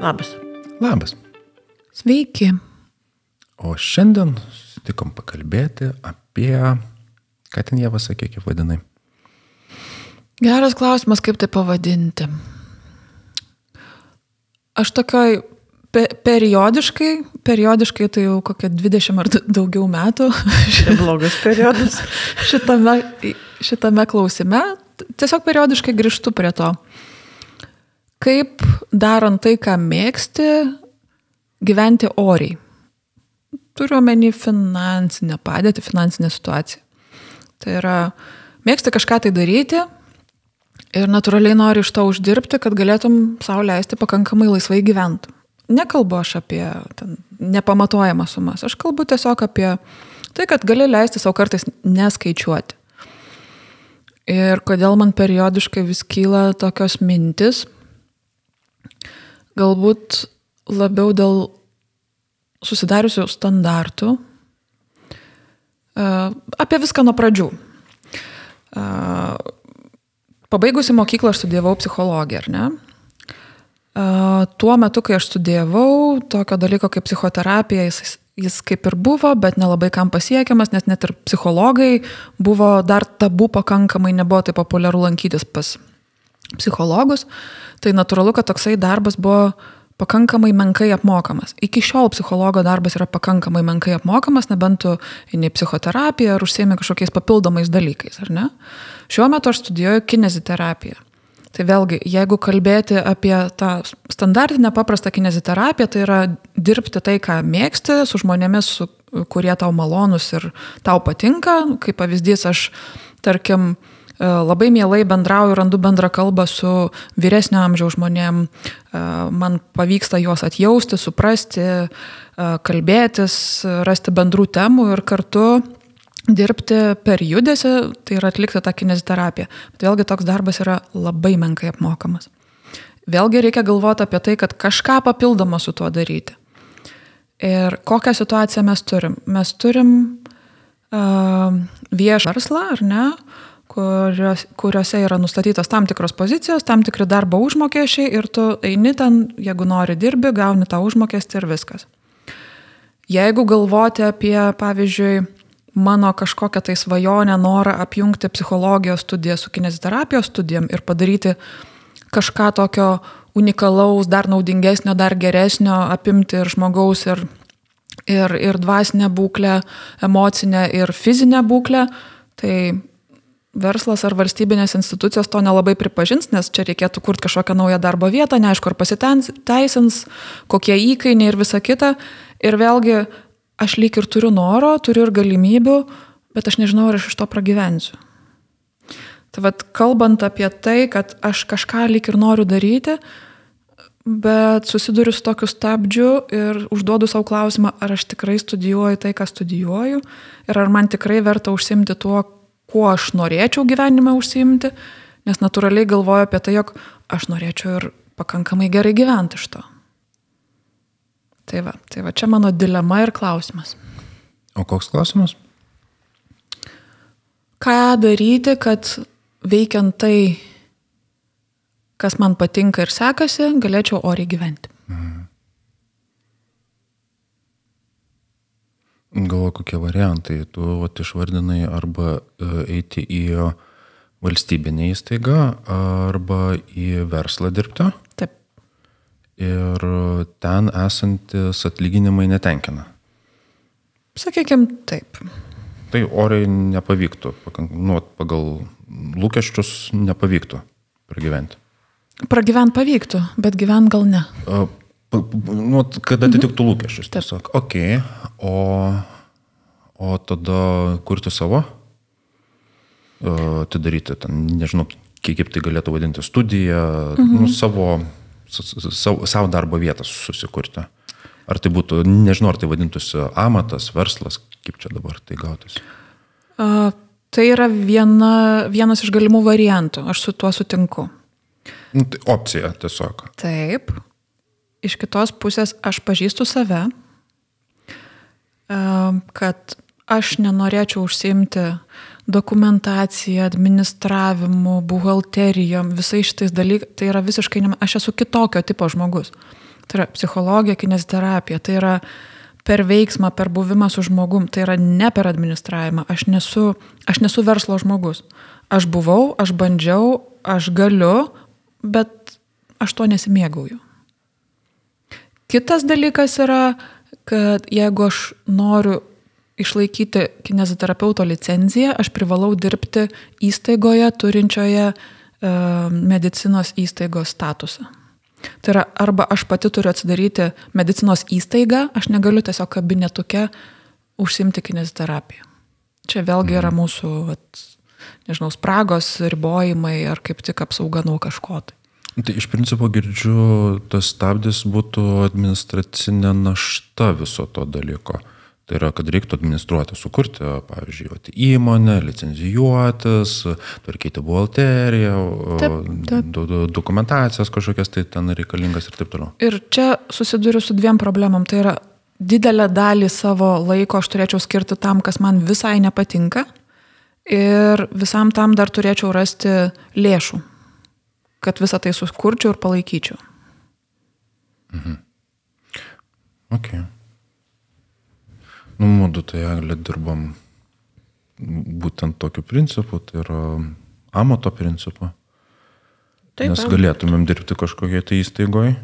Labas. Labas. Sveiki. O šiandien sutikom pakalbėti apie, ką ten jie pasakė, kaip vadinai. Geras klausimas, kaip tai pavadinti. Aš tokioj pe periodiškai, periodiškai tai jau kokie 20 ar daugiau metų Tai blogas periodas. šitame, šitame klausime, tiesiog periodiškai grįžtu prie to. Kaip darant tai, ką mėgsti, gyventi oriai. Turiu omeny finansinę padėtį, finansinę situaciją. Tai yra, mėgsti kažką tai daryti ir natūraliai nori iš to uždirbti, kad galėtum savo leisti pakankamai laisvai gyventi. Nekalbu aš apie nepamatuojamas sumas, aš kalbu tiesiog apie tai, kad gali leisti savo kartais neskaičiuoti. Ir kodėl man periodiškai vis kyla tokios mintis, galbūt labiau dėl susidariusių standartų, apie viską nuo pradžių. Pabaigusi mokyklą aš studijavau psichologiją, ar ne? Tuo metu, kai aš studijavau, tokio dalyko kaip psichoterapija, jis, jis kaip ir buvo, bet nelabai kam pasiekiamas, nes net ir psichologai buvo dar tabu pakankamai, nebuvo taip populiaru lankytis pas psichologus. Tai natūralu, kad toksai darbas buvo pakankamai menkai apmokamas. Iki šiol psichologo darbas yra pakankamai menkai apmokamas, nebent tu eini psichoterapiją ar užsiemi kažkokiais papildomais dalykais, ar ne? Šiuo metu aš studijuoju kineziterapiją. Tai vėlgi, jeigu kalbėti apie tą standartinę paprastą kineziterapiją, tai yra dirbti tai, ką mėgsti, su žmonėmis, su, kurie tau malonus ir tau patinka. Kaip pavyzdys, aš, tarkim, labai mielai bendrauju, randu bendrą kalbą su vyresnio amžiaus žmonėm, man pavyksta juos atjausti, suprasti, kalbėtis, rasti bendrų temų ir kartu dirbti per judesi, tai yra atlikti tą kineziterapiją. Bet vėlgi toks darbas yra labai menkai apmokamas. Vėlgi reikia galvoti apie tai, kad kažką papildomą su tuo daryti. Ir kokią situaciją mes turim? Mes turim uh, viešą verslą, ar ne, kurios, kuriuose yra nustatytos tam tikros pozicijos, tam tikri darbo užmokesčiai ir tu eini ten, jeigu nori dirbi, gauni tą užmokestį ir viskas. Jeigu galvoti apie, pavyzdžiui, mano kažkokią tai svajonę, norą apjungti psichologijos studiją su kineziterapijos studijom ir padaryti kažką tokio unikalaus, dar naudingesnio, dar geresnio, apimti ir žmogaus, ir, ir, ir dvasinę būklę, emocinę ir fizinę būklę, tai verslas ar valstybinės institucijos to nelabai pripažins, nes čia reikėtų kurti kažkokią naują darbo vietą, neaišku, ar pasiteisins, kokie įkainiai ir visa kita. Ir vėlgi aš lyg ir turiu noro, turiu ir galimybių, bet aš nežinau, ar aš iš to pragyvensiu. Tai vad, kalbant apie tai, kad aš kažką lyg ir noriu daryti, bet susiduriu su tokiu stabdžiu ir užduodu savo klausimą, ar aš tikrai studijuoju tai, ką studijuoju, ir ar man tikrai verta užsimti tuo, kuo aš norėčiau gyvenime užsimti, nes natūraliai galvoju apie tai, jog aš norėčiau ir pakankamai gerai gyventi iš to. Tai va, tai va čia mano dilema ir klausimas. O koks klausimas? Ką daryti, kad veikiant tai, kas man patinka ir sekasi, galėčiau oriai gyventi? Mhm. Galvoju, kokie variantai. Tu vat, išvardinai arba eiti į valstybinę įstaigą, arba į verslą dirbti. Taip. Ir ten esantis atlyginimai netenkina. Sakykime taip. Tai oriai nepavyktų, nu, pagal lūkesčius nepavyktų pragyventi. Pragyventi pavyktų, bet gyventi gal ne. Nu, kad atitiktų mhm. lūkesčius. Tiesiog, ok, o, o tada kurti savo, atidaryti, ten, nežinau, kiek tai galėtų vadinti studiją, mhm. nu, savo, savo, savo darbo vietą susikurti. Ar tai būtų, nežinau, ar tai vadintųsi amatas, verslas, kaip čia dabar tai gautųsi? Uh, tai yra viena, vienas iš galimų variantų, aš su tuo sutinku. Nu, tai opcija tiesiog. Taip. Iš kitos pusės aš pažįstu save, kad aš nenorėčiau užsimti dokumentacija, administravimu, buhalterijom, visais šitais dalykais, tai yra visiškai, ne, aš esu kitokio tipo žmogus. Tai yra psichologija, kineziterapija, tai yra per veiksmą, per buvimą su žmogum, tai yra ne per administravimą. Aš nesu, aš nesu verslo žmogus. Aš buvau, aš bandžiau, aš galiu, bet aš to nesimėgauju. Kitas dalykas yra, kad jeigu aš noriu išlaikyti kineziterapeuto licenciją, aš privalau dirbti įstaigoje turinčioje e, medicinos įstaigos statusą. Tai yra, arba aš pati turiu atsidaryti medicinos įstaigą, aš negaliu tiesiog kabinetuke užsimti kineziterapiją. Čia vėlgi yra mhm. mūsų, vat, nežinau, spragos, ribojimai ar kaip tik apsauga nuo kažko. Tai. Tai iš principo girdžiu, tas stabdis būtų administracinė našta viso to dalyko. Tai yra, kad reiktų administruoti, sukurti, pavyzdžiui, įmonę, licenzijuotis, tvarkyti buhalteriją, taip, taip. dokumentacijas kažkokias tai ten reikalingas ir taip toliau. Ir čia susiduriu su dviem problemam. Tai yra, didelę dalį savo laiko aš turėčiau skirti tam, kas man visai nepatinka. Ir visam tam dar turėčiau rasti lėšų, kad visą tai sukurčiau ir palaikyčiau. Mhm. Okay. Nu, mūdu tai eglė dirbam būtent tokiu principu, tai yra amato principu. Taip, Nes galėtumėm dirbti kažkokiai tai įstaigoje,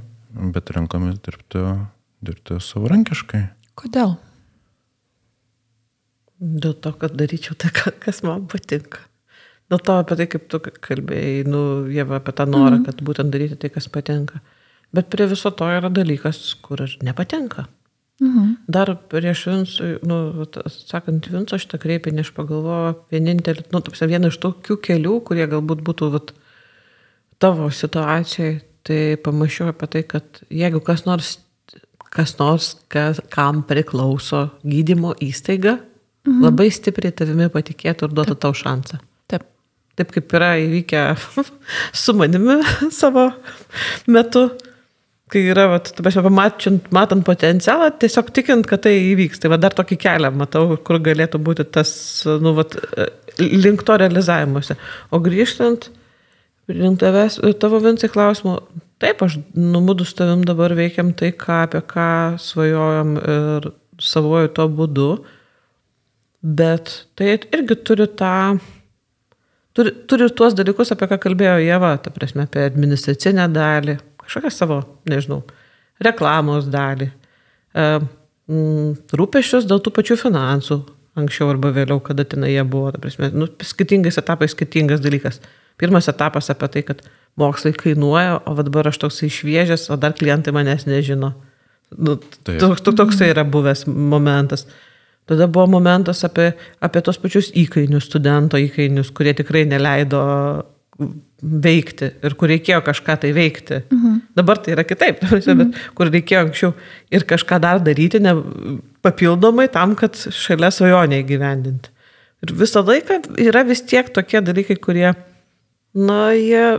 bet renkamės dirbti, dirbti savarankiškai. Kodėl? Dėl to, kad daryčiau tai, kas man patinka. Dėl to apie tai, kaip tu kalbėjai, nu, jie apie tą norą, mm -hmm. kad būtent daryti tai, kas patinka. Bet prie viso to yra dalykas, kur nepatinka. Mhm. Dar prieš Vinsų, nu, sakant, Vinso šitą kreipinį aš pagalvoju vienintelį, nu, tapsia, vieną iš tokių kelių, kurie galbūt būtų vat, tavo situacijai, tai pamačiau apie tai, kad jeigu kas nors, kas nors, kas, kam priklauso gydymo įstaiga, mhm. labai stipriai tavimi patikėtų ir duotų tau šansą. Taip. Kaip yra įvykę su manimi savo metu kai yra, vat, pamačiant, matant potencialą, tiesiog tikint, kad tai įvyks. Tai va dar tokį kelią matau, kur galėtų būti tas, nu, vat, link to realizavimuose. O grįžtant, link tavęs, tavo vinsai klausimų, taip, aš numudu su tavim dabar veikiam tai, ką, apie ką svajojam ir savoju to būdu, bet tai irgi turi tą turi, turi tuos dalykus, apie ką kalbėjo Jėva, ta prasme, apie administracinę dalį, kažkokią savo, nežinau, reklamos dalį, e, rūpešius dėl tų pačių finansų, anksčiau arba vėliau, kada ten jie buvo, ta prasme, nu, skirtingais etapais skirtingas dalykas. Pirmas etapas apie tai, kad mokslai kainuoja, o dabar aš toks išviežęs, o dar klientai manęs nežino. Nu, toks, toks tai yra buvęs momentas. Tada buvo momentas apie, apie tos pačius įkainius, studento įkainius, kurie tikrai neleido veikti ir kur reikėjo kažką tai veikti. Mhm. Dabar tai yra kitaip, mhm. bet kur reikėjo anksčiau ir kažką dar daryti ne, papildomai tam, kad šalia svajonė įgyvendinti. Ir visą laiką yra vis tiek tokie dalykai, kurie, na, jie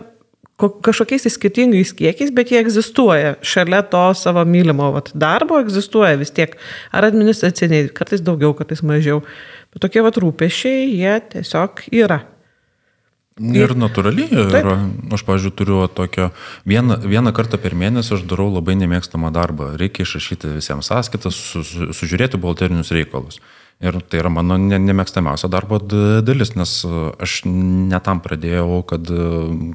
kažkokiais skirtingais kiekiais, bet jie egzistuoja. Šalia to savo mylimo vat, darbo egzistuoja vis tiek. Ar administraciniai, kartais daugiau, kartais mažiau. Bet tokie vat rūpešiai, jie tiesiog yra. Ir natūraliai, ir aš, pažiūrėjau, turiu tokią, vieną, vieną kartą per mėnesį aš darau labai nemėgstamą darbą. Reikia išrašyti visiems sąskaitas, su, su, sužiūrėti buhalterinius reikalus. Ir tai yra mano ne, nemėgstamiausia darbo dalis, nes aš netam pradėjau, kad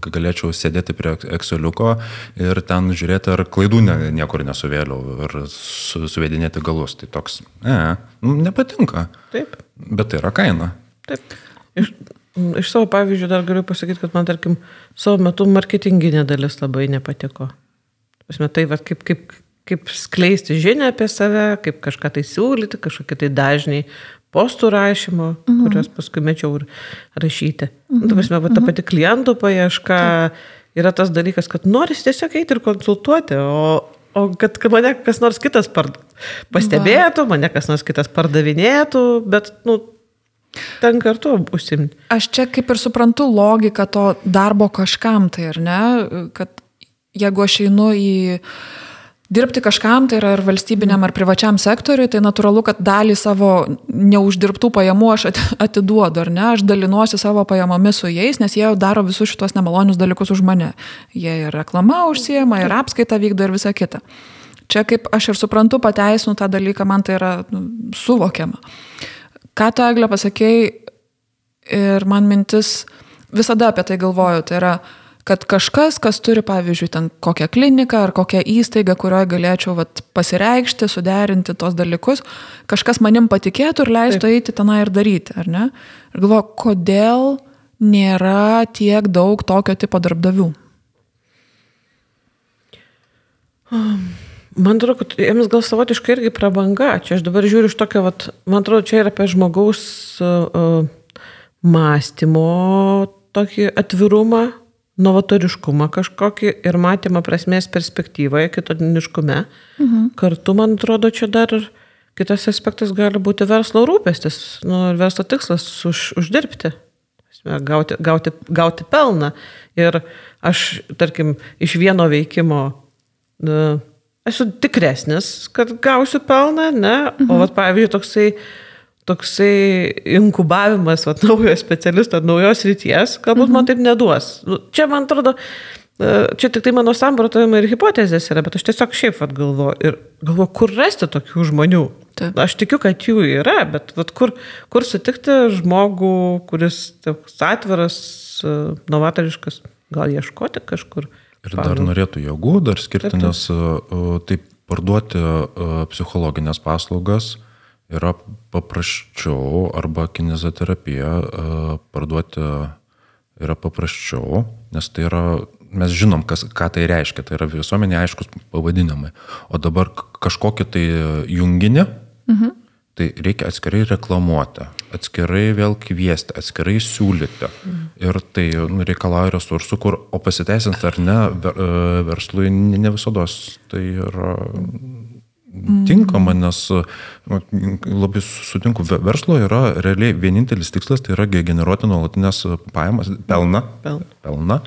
galėčiau sėdėti prie Exceliuko ir ten žiūrėti, ar klaidų ne, niekur nesuvėliau ir su, suvedinėti galus. Tai toks, ne, nepatinka. Taip. Bet tai yra kaina. Taip. Iš, Iš savo pavyzdžių dar galiu pasakyti, kad man, tarkim, savo metu marketinginė dalis labai nepatiko. Pasme, tai va, kaip, kaip, kaip skleisti žinią apie save, kaip kažką tai siūlyti, kažkokie tai dažniai postų rašymo, mhm. kuriuos paskui mečiau ir rašyti. Nu, mhm. Pasme, va, ta mhm. pati klientų paieška yra tas dalykas, kad nori tiesiog eiti ir konsultuoti, o, o kad mane kas nors kitas pastebėtų, mane kas nors kitas pardavinėtų, bet, nu, Ten kartu užsimti. Aš čia kaip ir suprantu logiką to darbo kažkam, tai ar ne, kad jeigu aš einu į dirbti kažkam, tai yra ar valstybiniam ar privačiam sektoriui, tai natūralu, kad dalį savo neuždirbtų pajamų aš atiduodu, ar ne, aš dalinuosi savo pajamomis su jais, nes jie jau daro visus šitos nemalonius dalykus už mane. Jie ir reklama užsiema, ir apskaita vykdo ir visa kita. Čia kaip aš ir suprantu, pateisinu tą dalyką, man tai yra nu, suvokiama. Ką tu, Eglė, pasakėjai ir man mintis, visada apie tai galvoju, tai yra, kad kažkas, kas turi, pavyzdžiui, ten kokią kliniką ar kokią įstaigą, kurioje galėčiau vat, pasireikšti, suderinti tos dalykus, kažkas manim patikėtų ir leistų Taip. eiti tenai ir daryti, ar ne? Ir galvoju, kodėl nėra tiek daug tokio tipo darbdavių? Man atrodo, kad jiems gal savotiškai irgi prabanga. Čia aš dabar žiūriu iš tokio, vat, man atrodo, čia yra apie žmogaus uh, mąstymo tokį atvirumą, novatoriškumą kažkokį ir matymą prasmės perspektyvoje, kitoniškume. Mhm. Kartu, man atrodo, čia dar kitas aspektas gali būti verslo rūpestis, nu, verslo tikslas už, uždirbti, gauti, gauti, gauti pelną. Ir aš, tarkim, iš vieno veikimo nu, esu tikresnis, kad gausiu pelną, ne? Mhm. O, vat, pavyzdžiui, toksai toksai inkubavimas vat, naujo specialisto, naujos ryties, galbūt mhm. man taip neduos. Nu, čia, man atrodo, e, čia tik tai mano samprotavimai ir hipotezės yra, bet aš tiesiog šiaip vat, galvoju ir galvoju, kur rasti tokių žmonių. Taip. Aš tikiu, kad jų yra, bet vat, kur, kur sutikti žmogų, kuris toks atviras, e, novatoriškas, gal ieškoti kažkur. Ir dar norėtų jėgų, dar skirti, taip, taip. nes e, taip parduoti psichologinės paslaugas, yra paprasčiau arba kinezoterapiją e, parduoti yra paprasčiau, nes tai yra, mes žinom, kas, ką tai reiškia, tai yra visuomenė aiškus pavadinimai. O dabar kažkokį tai junginį, mhm. tai reikia atskirai reklamuoti, atskirai vėl kviesti, atskirai siūlyti. Mhm. Ir tai nu, reikalauja resursų, kur, o pasiteisins ar ne, e, verslui ne visada tai yra tinkama, nes nu, labai sutinku, verslo yra realiai vienintelis tikslas, tai yra generuoti nuolatinės pajamas, pelną. Pelną. pelną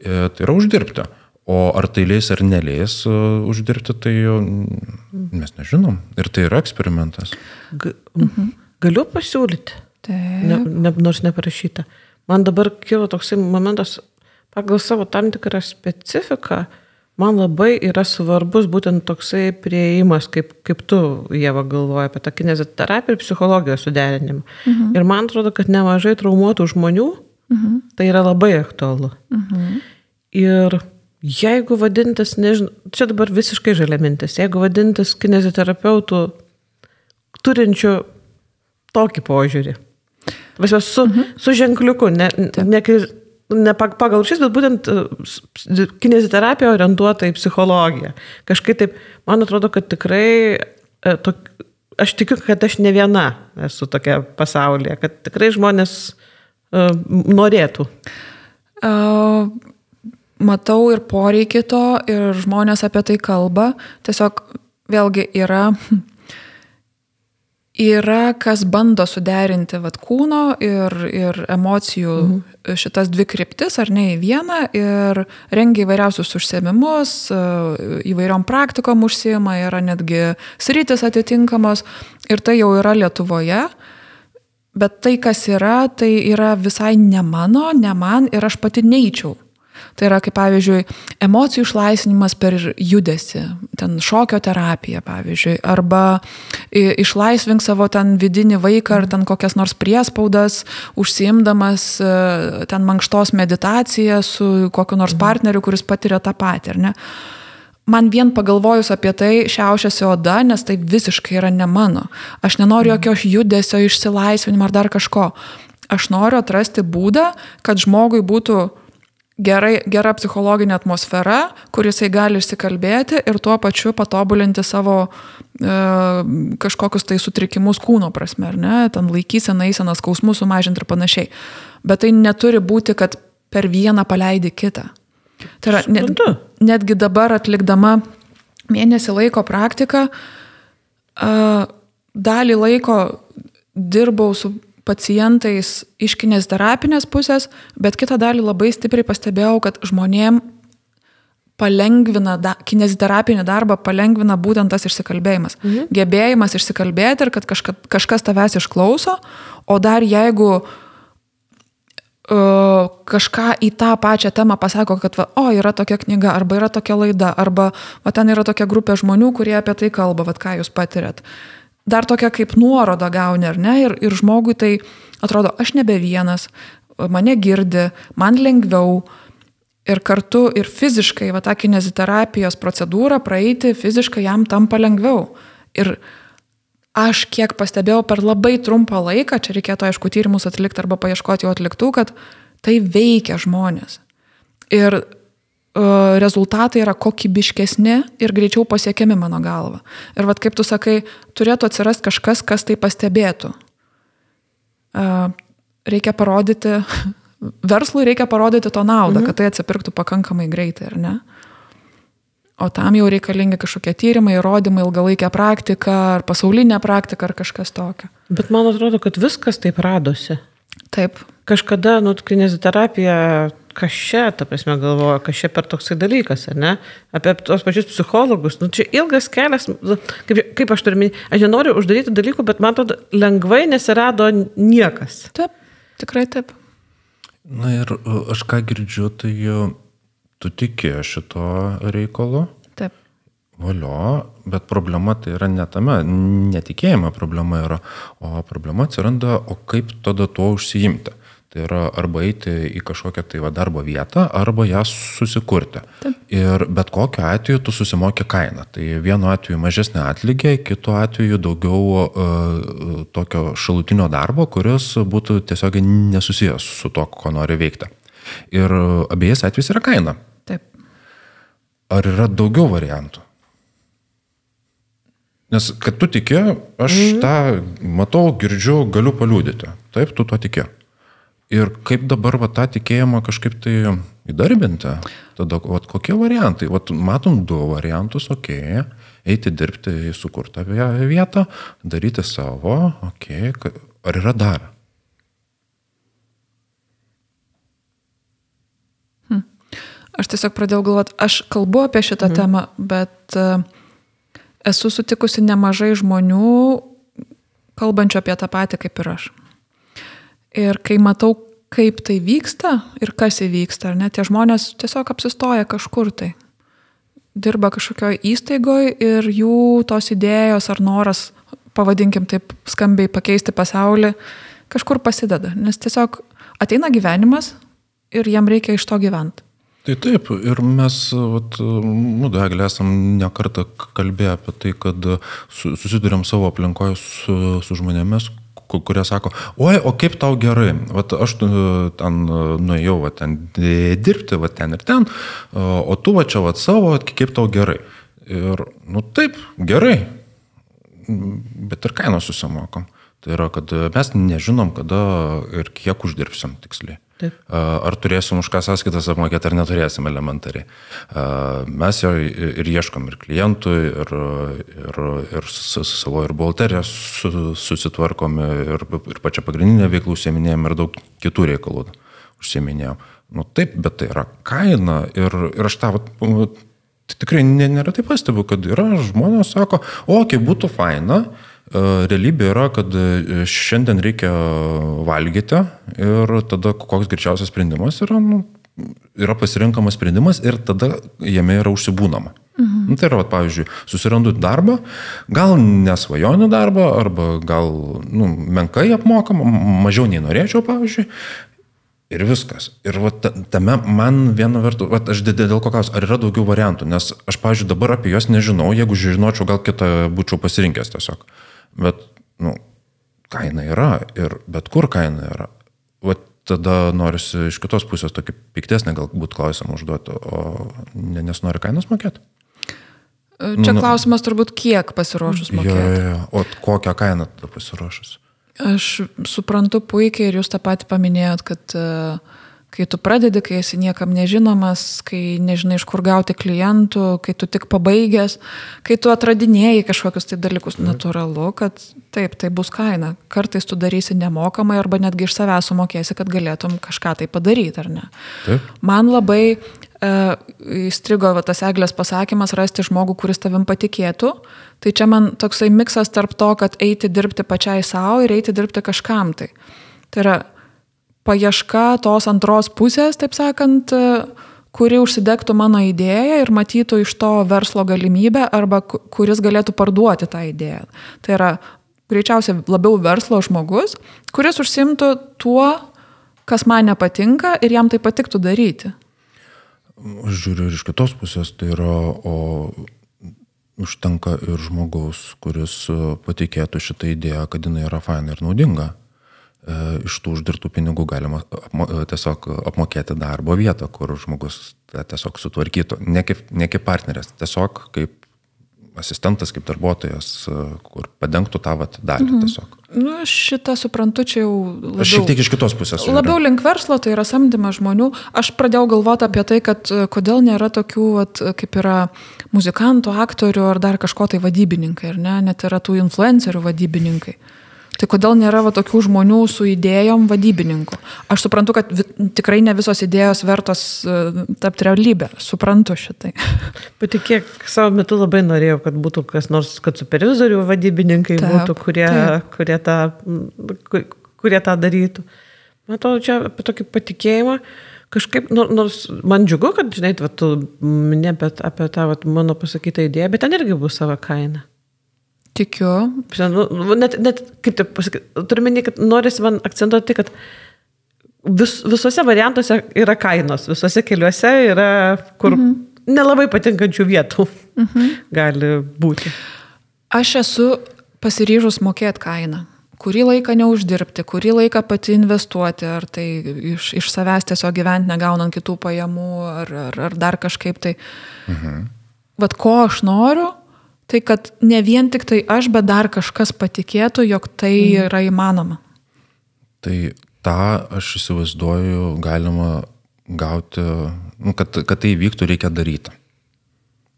e, tai yra uždirbti. O ar tai leis ar neleis e, uždirbti, tai mes nežinom. Ir tai yra eksperimentas. Ga, mhm. Galiu pasiūlyti. Ne, ne, nors neparašyta. Man dabar kilo toksai momentas, pagal savo tam tikrą specifiką, uh, man labai yra svarbus būtent toksai prieimas, kaip, kaip tu, Jėva, galvoja apie tą kineziterapiją ir psichologijos suderinimą. Mhm. Ir man atrodo, kad nemažai traumuotų žmonių mhm. tai yra labai aktualu. Mhm. Ir jeigu vadintis, nežinau, čia dabar visiškai žalia mintis, jeigu vadintis kineziterapeutų turinčių tokį požiūrį. Su, mhm. su ženkliuku, ne, ne, ne pagal šis, bet būtent e, kineziterapija orientuota į psichologiją. Kažkaip taip, man atrodo, kad tikrai, e, to, aš tikiu, kad aš ne viena esu tokia pasaulyje, kad tikrai žmonės uh, norėtų. Uh, matau ir poreikį to, ir žmonės apie tai kalba. Tiesiog vėlgi yra yra, kas bando suderinti vat, kūno ir, ir emocijų mhm. šitas dvi kryptis, ar ne į vieną, ir rengia įvairiausius užsiemimus, įvairiom praktikom užsiema, yra netgi sritis atitinkamos, ir tai jau yra Lietuvoje. Bet tai, kas yra, tai yra visai ne mano, ne man ir aš pati neįčiau Tai yra kaip pavyzdžiui emocijų išlaisvinimas per judesi, ten šokio terapija pavyzdžiui, arba išlaisvink savo ten vidinį vaiką ar ten kokias nors priespaudas, užsiimdamas e, ten mankštos meditaciją su kokiu nors mhm. partneriu, kuris patiria tą patį, ar ne? man vien pagalvojus apie tai šiaušiasi oda, nes tai visiškai yra ne mano. Aš nenoriu mhm. jokio judesio, išsilaisvinimo ar dar kažko. Aš noriu atrasti būdą, kad žmogui būtų gerai, gera psichologinė atmosfera, kur jisai gali išsikalbėti ir tuo pačiu patobulinti savo e, kažkokius tai sutrikimus kūno prasme, ar ne, ten laikyseną, eiseną, skausmus sumažinti ir panašiai. Bet tai neturi būti, kad per vieną paleidi kitą. Tai yra, net, netgi dabar atlikdama mėnesį laiko praktiką, e, dalį laiko dirbau su pacientais iš kineziterapinės pusės, bet kitą dalį labai stipriai pastebėjau, kad žmonėm palengvina, da, kineziterapinį darbą palengvina būtent tas išsikalbėjimas. Mhm. Gebėjimas išsikalbėti ir kad kažka, kažkas tavęs išklauso, o dar jeigu uh, kažką į tą pačią temą pasako, kad, va, o, yra tokia knyga, arba yra tokia laida, arba, va, ten yra tokia grupė žmonių, kurie apie tai kalba, va, ką jūs patirėt. Dar tokia kaip nuoroda gauni, ar ne? Ir, ir žmogui tai atrodo, aš nebe vienas, mane girdi, man lengviau. Ir kartu ir fiziškai, va, tą kineziterapijos procedūrą praeiti fiziškai jam tampa lengviau. Ir aš kiek pastebėjau per labai trumpą laiką, čia reikėtų aišku tyrimus atlikti arba paieškoti jau atliktų, kad tai veikia žmonės. Ir rezultatai yra kokybiškesni ir greičiau pasiekiami mano galva. Ir vad kaip tu sakai, turėtų atsirasti kažkas, kas tai pastebėtų. Uh, reikia parodyti, verslui reikia parodyti to naudą, mhm. kad tai atsipirktų pakankamai greitai, ar ne? O tam jau reikalingi kažkokie tyrimai, įrodymai, ilgalaikė praktika, ar pasaulinė praktika, ar kažkas tokio. Bet man atrodo, kad viskas taip radosi. Taip. Kažkada, nu, kineziterapija, kas čia, ta prasme, galvoja, kas čia per toksai dalykas, ar ne? Apie tos pačius psichologus. Nu, čia ilgas kelias, kaip, kaip aš turiu minėti, aš nenoriu uždaryti dalykų, bet man atrodo, lengvai nesirado niekas. Taip, tikrai taip. Na ir aš ką girdžiu, tai tu tiki šito reikalo. Taip. Valio, bet problema tai yra ne tame, netikėjime problema yra, o problema atsiranda, o kaip tada tuo užsiimti. Tai yra arba eiti į kažkokią tai va, darbo vietą, arba ją susikurti. Taip. Ir bet kokiu atveju tu susimoki kainą. Tai vienu atveju mažesnė atlygė, kitu atveju daugiau uh, tokio šalutinio darbo, kuris būtų tiesiog nesusijęs su to, ko nori veikti. Ir abiejais atvejais yra kaina. Ar yra daugiau variantų? Nes kad tu tiki, aš mm. tą matau, girdžiu, galiu paliūdyti. Taip, tu to tiki. Ir kaip dabar va, tą tikėjimą kažkaip tai įdarbinti, tada vat, kokie variantai? Vat, matom du variantus, okei, okay, eiti dirbti į sukurtą vietą, daryti savo, okei, okay, ar yra dar? Aš tiesiog pradėjau galvoti, aš kalbu apie šitą mhm. temą, bet uh, esu sutikusi nemažai žmonių, kalbančių apie tą patį kaip ir aš. Ir kai matau, kaip tai vyksta ir kas įvyksta, ar ne, tie žmonės tiesiog apsistoja kažkur tai. Dirba kažkokioje įstaigoje ir jų tos idėjos ar noras, pavadinkim taip skambiai, pakeisti pasaulį, kažkur pasideda. Nes tiesiog ateina gyvenimas ir jam reikia iš to gyventi. Tai taip, ir mes, vat, nu, Daglė, esam nekartą kalbėję apie tai, kad susidurėm savo aplinkoje su, su žmonėmis, kurie sako, oi, o kaip tau gerai, vat, aš ten nuėjau vat, ten dirbti, vat, ten ir ten, o tu va čia vat, savo, kaip tau gerai. Ir, nu taip, gerai, bet ir kainą susimokam. Tai yra, kad mes nežinom, kada ir kiek uždirbsim tiksliai. Taip. Ar turėsim už ką sąskaitas apmokėti, ar neturėsim elementariai. Mes jo ir ieškom ir klientų, ir, ir, ir su, savo ir buhalteriją susitvarkom, ir, ir pačią pagrindinę veiklą užsieminėjom, ir daug kitų reikalų užsieminėjom. Nu, taip, bet tai yra kaina ir, ir aš tą tikrai neretai pastebiu, kad yra žmonės, sako, o, kaip būtų faina, uh, realybė yra, kad e, šiandien reikia valgyti ir tada koks greičiausias sprendimas yra, nu, yra pasirinkamas sprendimas ir tada jame yra užsibūnama. Mhm. Nu, tai yra, vat, pavyzdžiui, susirandu darbą, gal nesvajonių darbą, arba gal nu, menkai apmokama, mažiau nei norėčiau, pavyzdžiui, Ir viskas. Ir va, tame man viena vertus, aš dėl ko klausiu, ar yra daugiau variantų, nes aš, pavyzdžiui, dabar apie juos nežinau, jeigu žinočiau, gal kitą būčiau pasirinkęs tiesiog. Mhm. Bet, nu, kaina yra ir bet kur kaina yra. Vat tada norisi iš kitos pusės tokį piktesnį galbūt klausimą užduoti, o nes nori kainas mokėti. Čia nu, nu, klausimas turbūt kiek pasiruošus mokėti. Jo, jo, jo. O kokią kainą tada pasiruošus? Aš suprantu puikiai ir jūs tą patį paminėjot, kad uh, kai tu pradedi, kai esi niekam nežinomas, kai nežinai iš kur gauti klientų, kai tu tik pabaigęs, kai tu atradinėjai kažkokius tai dalykus, mhm. natūralu, kad taip, tai bus kaina. Kartais tu darysi nemokamai arba netgi iš savęs sumokėsi, kad galėtum kažką tai padaryti, ar ne. Taip. Man labai uh, įstrigo va, tas eglės pasakymas rasti žmogų, kuris tavim patikėtų. Tai čia man toksai miksas tarp to, kad eiti dirbti pačiai savo ir eiti dirbti kažkam tai. Tai yra paieška tos antros pusės, taip sakant, kuri užsidegtų mano idėją ir matytų iš to verslo galimybę arba kuris galėtų parduoti tą idėją. Tai yra greičiausiai labiau verslo žmogus, kuris užsimtų tuo, kas man nepatinka ir jam tai patiktų daryti. Aš žiūriu ir iš kitos pusės, tai yra, o užtenka ir žmogaus, kuris patikėtų šitą idėją, kad jinai yra faina ir naudinga. E, iš tų uždirbtų pinigų galima apmo, e, tiesiog apmokėti darbo vietą, kur žmogus tiesiog sutvarkytų, ne kaip, ne kaip partneris, tiesiog kaip asistentas, kaip darbuotojas, e, kur padengtų tą vat, dalį mhm. tiesiog. Nu, šitą suprantu, čia jau labiau. Aš šiek tiek iš kitos pusės. Labiau link verslo, tai yra samdymas žmonių. Aš pradėjau galvoti apie tai, kad kodėl nėra tokių, vat, kaip yra muzikantų, aktorių ar dar kažko tai vadybininkai, ar ne, net yra tų influencerių vadybininkai. Tai kodėl nėra va, tokių žmonių su idėjom vadybininkų? Aš suprantu, kad vi, tikrai ne visos idėjos vertos uh, tapti realybę. Suprantu šitai. Patikėk, savo metu labai norėjau, kad būtų kas nors, kad supervizorių vadybininkai taip, būtų, kurie, taip. kurie, tą, kurie tą darytų. Matau, čia apie tokį patikėjimą. Kažkaip, nors man džiugu, kad, žinai, va, tu ne apie, apie tą va, mano pasakytą idėją, bet ten irgi bus savo kaina. Tikiu. Nu, nu, net, net kaip tai pasakyti, turiu minį, kad norisi man akcentuoti, kad vis, visuose variantuose yra kainos, visuose keliuose yra, kur mhm. nelabai patinkančių vietų mhm. gali būti. Aš esu pasiryžus mokėti kainą. Kurį laiką neuždirbti, kurį laiką pati investuoti, ar tai iš, iš savęs tiesiog gyventi negaunant kitų pajamų, ar, ar, ar dar kažkaip tai. Mhm. Vat ko aš noriu, Tai kad ne vien tik tai aš, bet dar kažkas patikėtų, jog tai mm. yra įmanoma. Tai tą aš įsivaizduoju galima gauti, nu, kad, kad tai vyktų, reikia daryti.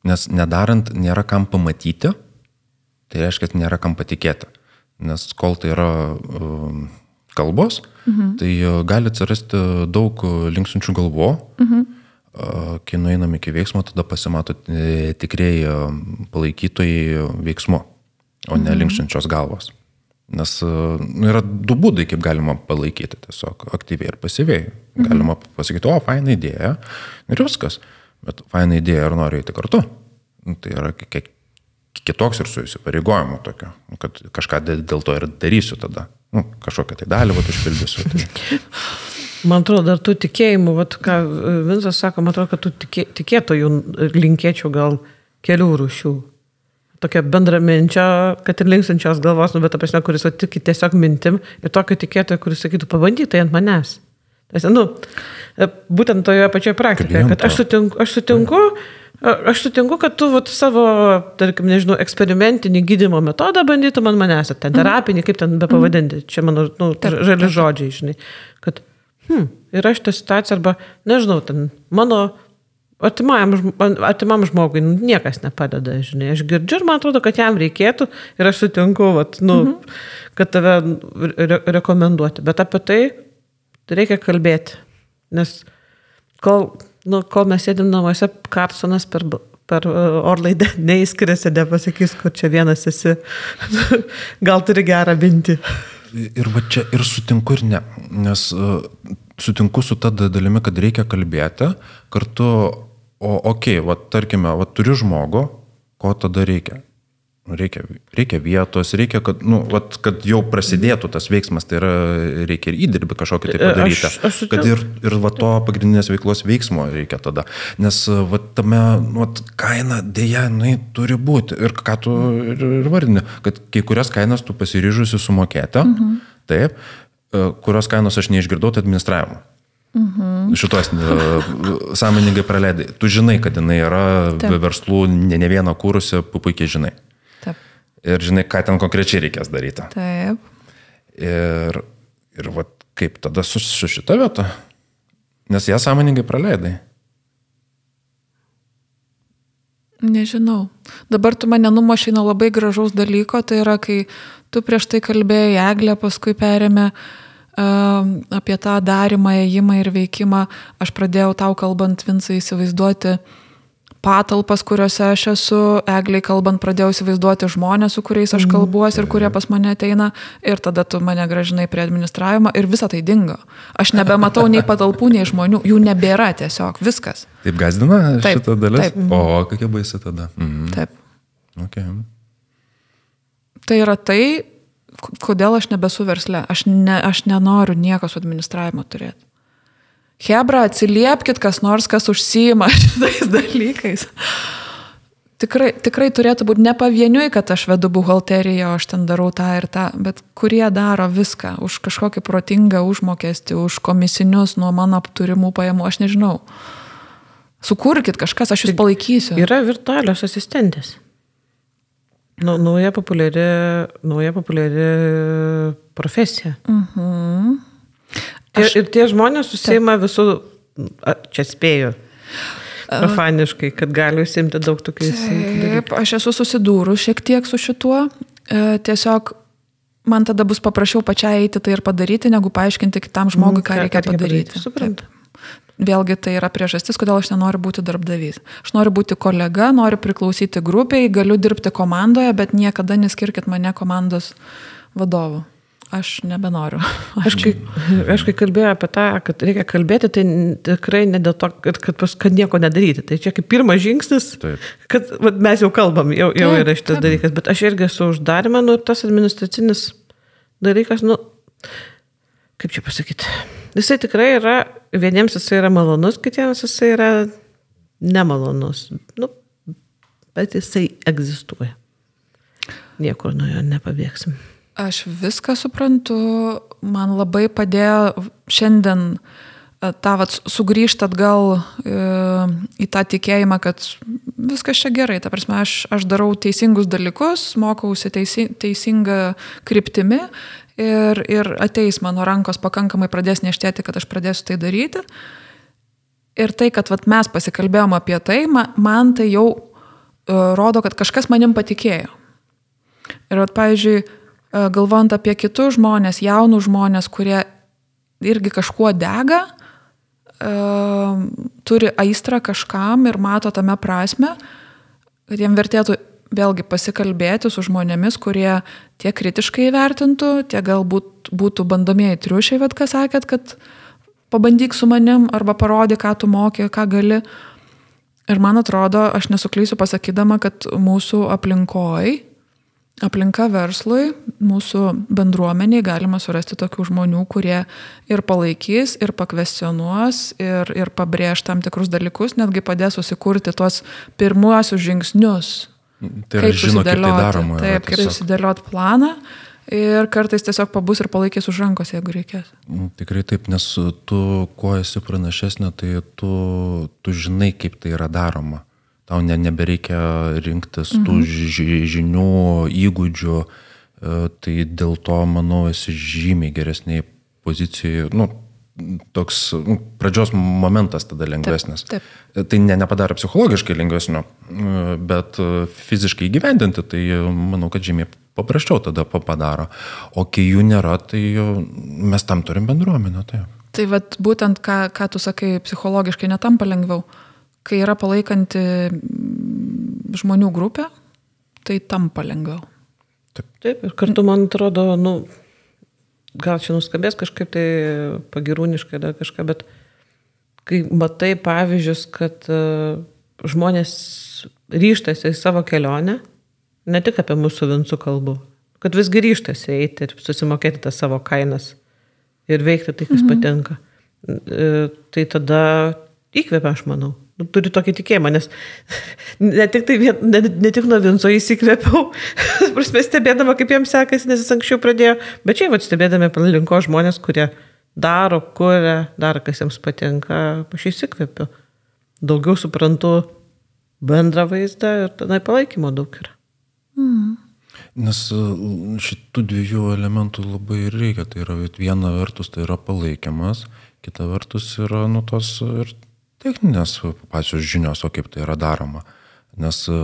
Nes nedarant nėra kam pamatyti, tai reiškia, kad nėra kam patikėti. Nes kol tai yra um, kalbos, mhm. tai gali atsirasti daug linksinčių galvo. Mhm kai nueinam iki veiksmo, tada pasimato e, tikrieji e, palaikytojai veiksmu, o ne mhm. linkščiančios galvos. Nes e, nu, yra du būdai, kaip galima palaikyti tiesiog aktyviai ir pasyviai. Mhm. Galima pasakyti, o, faina idėja ir viskas. Bet faina idėja ir noriu eiti kartu. Nu, tai yra kiek kitoks ir su įsipareigojimu tokio, kad kažką dėl to ir darysiu tada. Nu, kažkokią tai dalį vat užpildysiu. Tai... Man atrodo, dar tų tikėjimų, vat, ką Vinsas sako, man atrodo, kad tų tikė, tikėtojų linkėčiau gal kelių rūšių. Tokia bendraminčio, kad ir linksančios galvos, nu, bet apie esmę, kuris tiki tiesiog mintim ir tokio tikėtojo, kuris sakytų, pabandyk tai ant manęs. Tas, nu, būtent toje pačioje praktikoje, kad aš sutinku, aš sutinku, aš sutinku kad tu vat, savo, tarkim, nežinau, eksperimentinį gydimo metodą bandytum ant manęs, ten terapinį, kaip ten be pavadinti, čia mano nu, žali žodžiai, žinai, kad hmm, yra šitą situaciją arba, nežinau, ten mano artimam, artimam žmogui nu, niekas nepadeda, žinai. Aš girdžiu ir man atrodo, kad jam reikėtų ir aš sutinku, vat, nu, mhm. kad tave re rekomenduoti. Bet apie tai reikia kalbėti. Nes kol, nu, kol mes sėdim namuose, Karsonas per, per orlaidę neįskiriasi, nepasakys, kur čia vienas esi. Gal turi gerą mintį. Ir va čia ir sutinku ir ne, nes uh, sutinku su ta dalimi, kad reikia kalbėti kartu, o okei, okay, va tarkime, va turiu žmogų, ko tada reikia? Reikia, reikia vietos, reikia, kad, nu, vat, kad jau prasidėtų tas veiksmas, tai yra, reikia ir įdirbį kažkokį tai padaryti. Aš, aš kad ir, ir va, to pagrindinės veiklos veiksmo reikia tada. Nes va, tame nu, vat, kaina dėja, nu, turi būti. Ir ką tu ir, ir vardini, kad kai kurias kainas tu pasiryžusi sumokėti, mhm. taip, e, kurios kainos aš neišgirdau, tai administravimo. Mhm. Šitos sąmoningai praleidai. Tu žinai, kad jinai yra Taip. verslų ne, ne vieną kūrusi, puikiai žinai ir žinai, ką ten konkrečiai reikės daryti. Taip. Ir, ir va, kaip tada su, su šita vieta? Nes ją sąmoningai praleidai. Nežinau. Dabar tu mane numašai nuo labai gražaus dalyko, tai yra, kai tu prieš tai kalbėjai, Eglė paskui perėmė uh, apie tą darimą, ėjimą ir veikimą, aš pradėjau tau kalbant Vinsai įsivaizduoti patalpas, kuriuose aš esu, egliai kalbant, pradėjau įsivaizduoti žmonės, su kuriais aš kalbuosi ir kurie pas mane ateina, ir tada tu mane gražinai prie administravimo ir visa tai dingo. Aš nebematau nei patalpų, nei žmonių, jų nebėra tiesiog, viskas. Taip gazdina Taip, šitą dalis? taip. O kokia baisi tada? Mhm. Taip. Okay. Tai yra tai, kodėl aš nebesu versle. Aš, ne, aš nenoriu nieko su administravimu turėti. Hebra, atsiliepkite kas nors, kas užsijima šitais dalykais. Tikrai, tikrai turėtų būti ne pavieniui, kad aš vedu buhalteriją, aš ten darau tą ir tą, bet kurie daro viską už kažkokį protingą užmokestį, už komisinius nuo mano apturimų pajamų, aš nežinau. Sukurkit kažkas, aš jūs palaikysiu. Yra virtualios asistentės. Nu, nauja populiari, nauja populiari profesija. Mhm. Aš... Ir, tie žmonės susima visų, a, čia spėju, profaniškai, kad gali užsimti daug tokių dalykų. Taip, aš esu susidūrus šiek tiek su šituo. E, tiesiog man tada bus paprasčiau pačiai eiti tai ir padaryti, negu paaiškinti kitam žmogui, ką reikia padaryti. Suprantu. Vėlgi tai yra priežastis, kodėl aš nenoriu būti darbdavys. Aš noriu būti kolega, noriu priklausyti grupiai, galiu dirbti komandoje, bet niekada neskirkit mane komandos vadovu. Aš nebenoriu. Aš kai, aš kai kalbėjau apie tą, kad reikia kalbėti, tai tikrai ne dėl to, kad, kad, pas- kad nieko nedaryti. Tai čia kaip pirmas žingsnis, Taip. kad vat, mes jau kalbam, jau, jau Taip, yra šitas taip. dalykas. Bet aš irgi esu uždarimą, nu, tas administracinis dalykas, nu, kaip čia pasakyti. Jisai tikrai yra, vieniems jisai yra malonus, kitiems jisai yra nemalonus. Nu, bet jisai egzistuoja. Niekur nuo jo nepabėgsim. Aš viską suprantu, man labai padėjo šiandien e, tą vat, sugrįžti atgal e, į tą tikėjimą, kad viskas čia gerai, ta prasme, aš, aš darau teisingus dalykus, mokausi teisi, teisingą kryptimi ir, ir ateis mano rankos pakankamai pradės neštėti, kad aš pradėsiu tai daryti. Ir tai, kad vat, mes pasikalbėjom apie tai, ma- man tai jau e, rodo, kad kažkas manim patikėjo. Ir, vat, pavyzdžiui, e, galvojant apie kitus žmonės, jaunus žmonės, kurie irgi kažkuo dega, e, turi aistrą kažkam ir mato tame prasme, kad jiem vertėtų vėlgi pasikalbėti su žmonėmis, kurie tiek kritiškai vertintų, tiek galbūt būtų bandomieji triušiai, bet ką sakėt, kad pabandyk su manim arba parodyk, ką tu moki, ką gali. Ir man atrodo, aš nesuklysiu pasakydama, kad mūsų aplinkoj, aplinka verslui, mūsų bendruomeniai galima surasti tokių žmonių, kurie ir palaikys, ir pakvestionuos, ir, ir pabrėž tam tikrus dalykus, netgi padės susikurti tuos pirmuosius žingsnius. Tai yra, žino, kaip tai daroma. Taip, kaip susidėliot planą. Ir kartais tiesiog pabus ir palaikys už rankos, jeigu reikės. Mm, Tikrai taip, nes tu, kuo esi pranašesnė, tai tu, tu žinai, kaip tai yra daroma. Tau ne, nebereikia rinktis tų ži, žinių, įgūdžių, e, tai dėl to, manau, esi žymiai geresniai pozicijoje. Nu, toks nu, pradžios momentas tada lengvesnis. taip. Tai ne, nepadaro psichologiškai lengvesnio, bet fiziškai įgyvendinti, tai manau, kad žymiai paprasčiau tada pa- padaro. O kai jų nėra, tai mes tam turim bendruomenę. Tai. Tai vad būtent, ką, ką tu sakai, psichologiškai netampa lengviau. Kai yra palaikanti mm, žmonių grupė, tai tampa lengviau. Taip, ir kartu man atrodo, nu, gal čia nuskabės kažkaip tai pagirūniškai dar kažką, bet kai matai pavyzdžius, kad uh, žmonės ryštasi į savo kelionę, ne tik apie mūsų vinsų kalbų, kad visgi ryštasi eiti ir susimokėti tas savo kainas ir veikti tai, kas mhm. patinka, E, tai tada įkvepia, aš manau. Nu, Turiu tokį tikėjimą, nes ne tik, tai vien, ne, ne tik nuo Vinco įsikvėpiau, prasme stebėdama, kaip jiems sekasi, nes jis anksčiau pradėjo, bet čia vad stebėdami aplinkos žmonės, kurie daro, kuria, daro, kas jiems patinka, aš įsikvėpiu. Daugiau suprantu bendrą vaizdą ir tada palaikymo daug yra. Nes e, šitų dviejų elementų labai reikia. Tai yra viena vertus tai yra palaikymas, kita vertus yra nu, tos ir techninės pačios žinios, o kaip tai yra daroma. Nes e,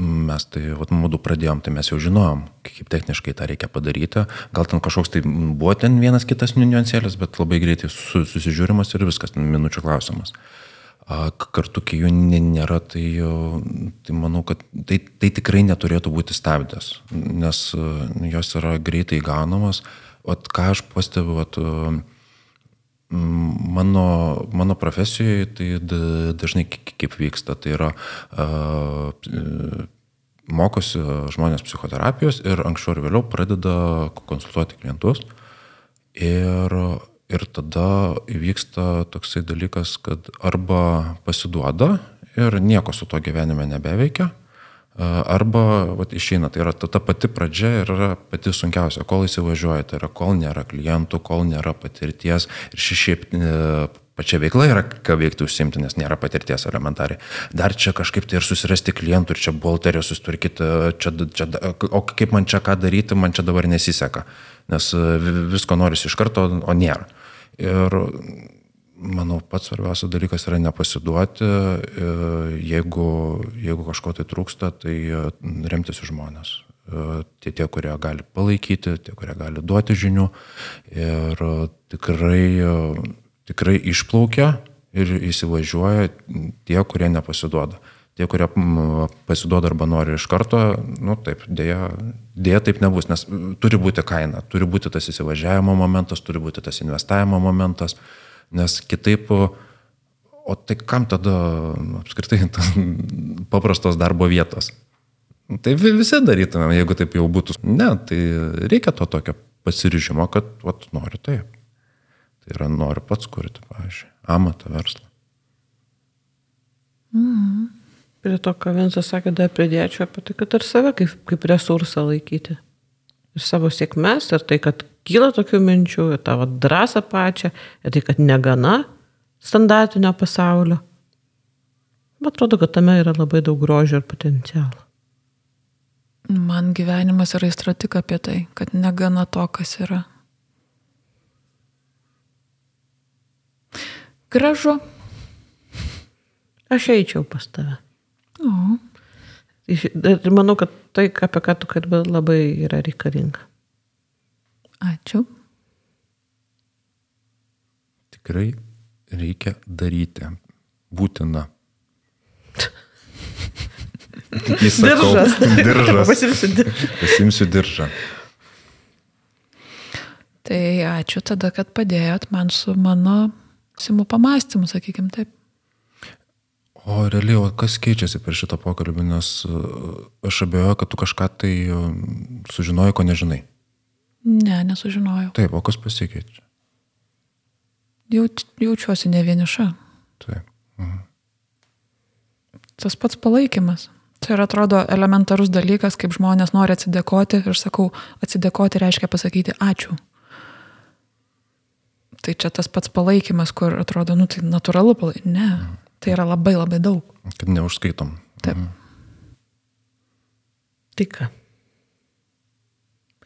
mes tai, vat, mūdu pradėjom, tai mes jau žinojom, kaip techniškai tą reikia padaryti. Gal ten kažkoks tai buvo ten vienas kitas niuansėlis, bet labai greitai su, susižiūrimas ir viskas, minučių klausimas. Kartu, kai jų nė- nėra, tai, tai manau, kad tai, tai tikrai neturėtų būti stabdęs, nes a, jos yra greitai gaunamos. O ką aš pastebiu, vat, mano, mano profesijoje tai da- dažnai kaip vyksta, tai yra p- mokosi žmonės psichoterapijos ir anksčiau ir vėliau pradeda konsultuoti klientus. Ir, ir tada įvyksta toksai dalykas, kad arba pasiduoda ir nieko su to gyvenime nebeveikia, a, arba vat, išeina. Tai yra ta, ta pati pradžia ir yra pati sunkiausia, kol įsivažiuoja, tai yra kol nėra klientų, kol nėra patirties ir ši šiaip e, pačia veikla yra ką veikti užsimti, nes nėra patirties elementariai. Dar čia kažkaip tai ir susirasti klientų ir čia buhalteriją susitvarkyti, čia, čia, o kaip man čia ką daryti, man čia dabar nesiseka, nes e, vi- visko norisi iš karto, o nėra. Ir manau, pats svarbiausias dalykas yra nepasiduoti, e, jeigu, jeigu kažko tai trūksta, tai e, remtis į žmonės. E, Tie, tie, kurie gali palaikyti, tie, kurie gali duoti žinių ir tikrai, tikrai išplaukia ir įsivažiuoja tie, kurie nepasiduoda. Tie, kurie pasiduoda arba nori iš karto, nu taip, dėja, dėja taip nebus, nes turi būti kaina, turi būti tas įsivažiavimo momentas, turi būti tas investavimo momentas, nes kitaip, o tai kam tada apskritai paprastos darbo vietos? Tai vi- visi darytumėm, jeigu taip jau būtų. Ne, tai reikia to tokio pasiryžimo, kad vat, noriu taip. Tai yra noriu pats kurti, pavyzdžiui, amatą verslą. Prie to, ką Vinsas sakė, dar pridėčiau apie tai, kad ir save kaip, kaip resursą laikyti. Ir savo sėkmes, ir tai, kad kyla tokių minčių, ir tavo drąsą pačią, ir tai, kad negana standartinio pasaulio. Man atrodo, kad tame yra labai daug grožio ir potencialo. Man gyvenimas yra aistra tik apie tai, kad negana to, kas yra. Gražu. Aš eičiau pas tave. O, Ir manau, kad tai, apie ką tu kalbė, labai yra reikalinga. ačiū. Tikrai reikia daryti. Būtina. Įsakau. Diržas. Diržas. Pasimsiu diržą. Pasimsiu diržą. Tai ačiū tada, kad padėjot man su mano simų pamastymu, sakykim taip. O realiai, o kas keičiasi per šitą pokalbį, nes e, aš abejoju, kad tu kažką tai e, sužinojai, ko nežinai. Ne, nesužinojau. Taip, o kas pasikeičia? Jaut, jaučiuosi ne vieniša. Taip. Tas pats palaikymas. Tai yra, atrodo, elementarus dalykas, kaip žmonės nori atsidėkoti ir sakau, atsidėkoti reiškia pasakyti ačiū. Tai čia tas pats palaikymas, kur atrodo, nu tai natūralu palaikyti. Ne, tai yra labai labai daug. Kad neužskaitom. Taip. Tai ką?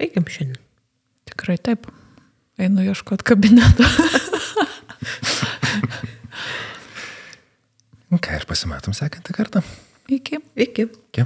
Baigiam šiandien. Tikrai taip. Einu ieškoti kabineto. Ką ir pasimatom sekantį kartą. Iki. Iki. Iki.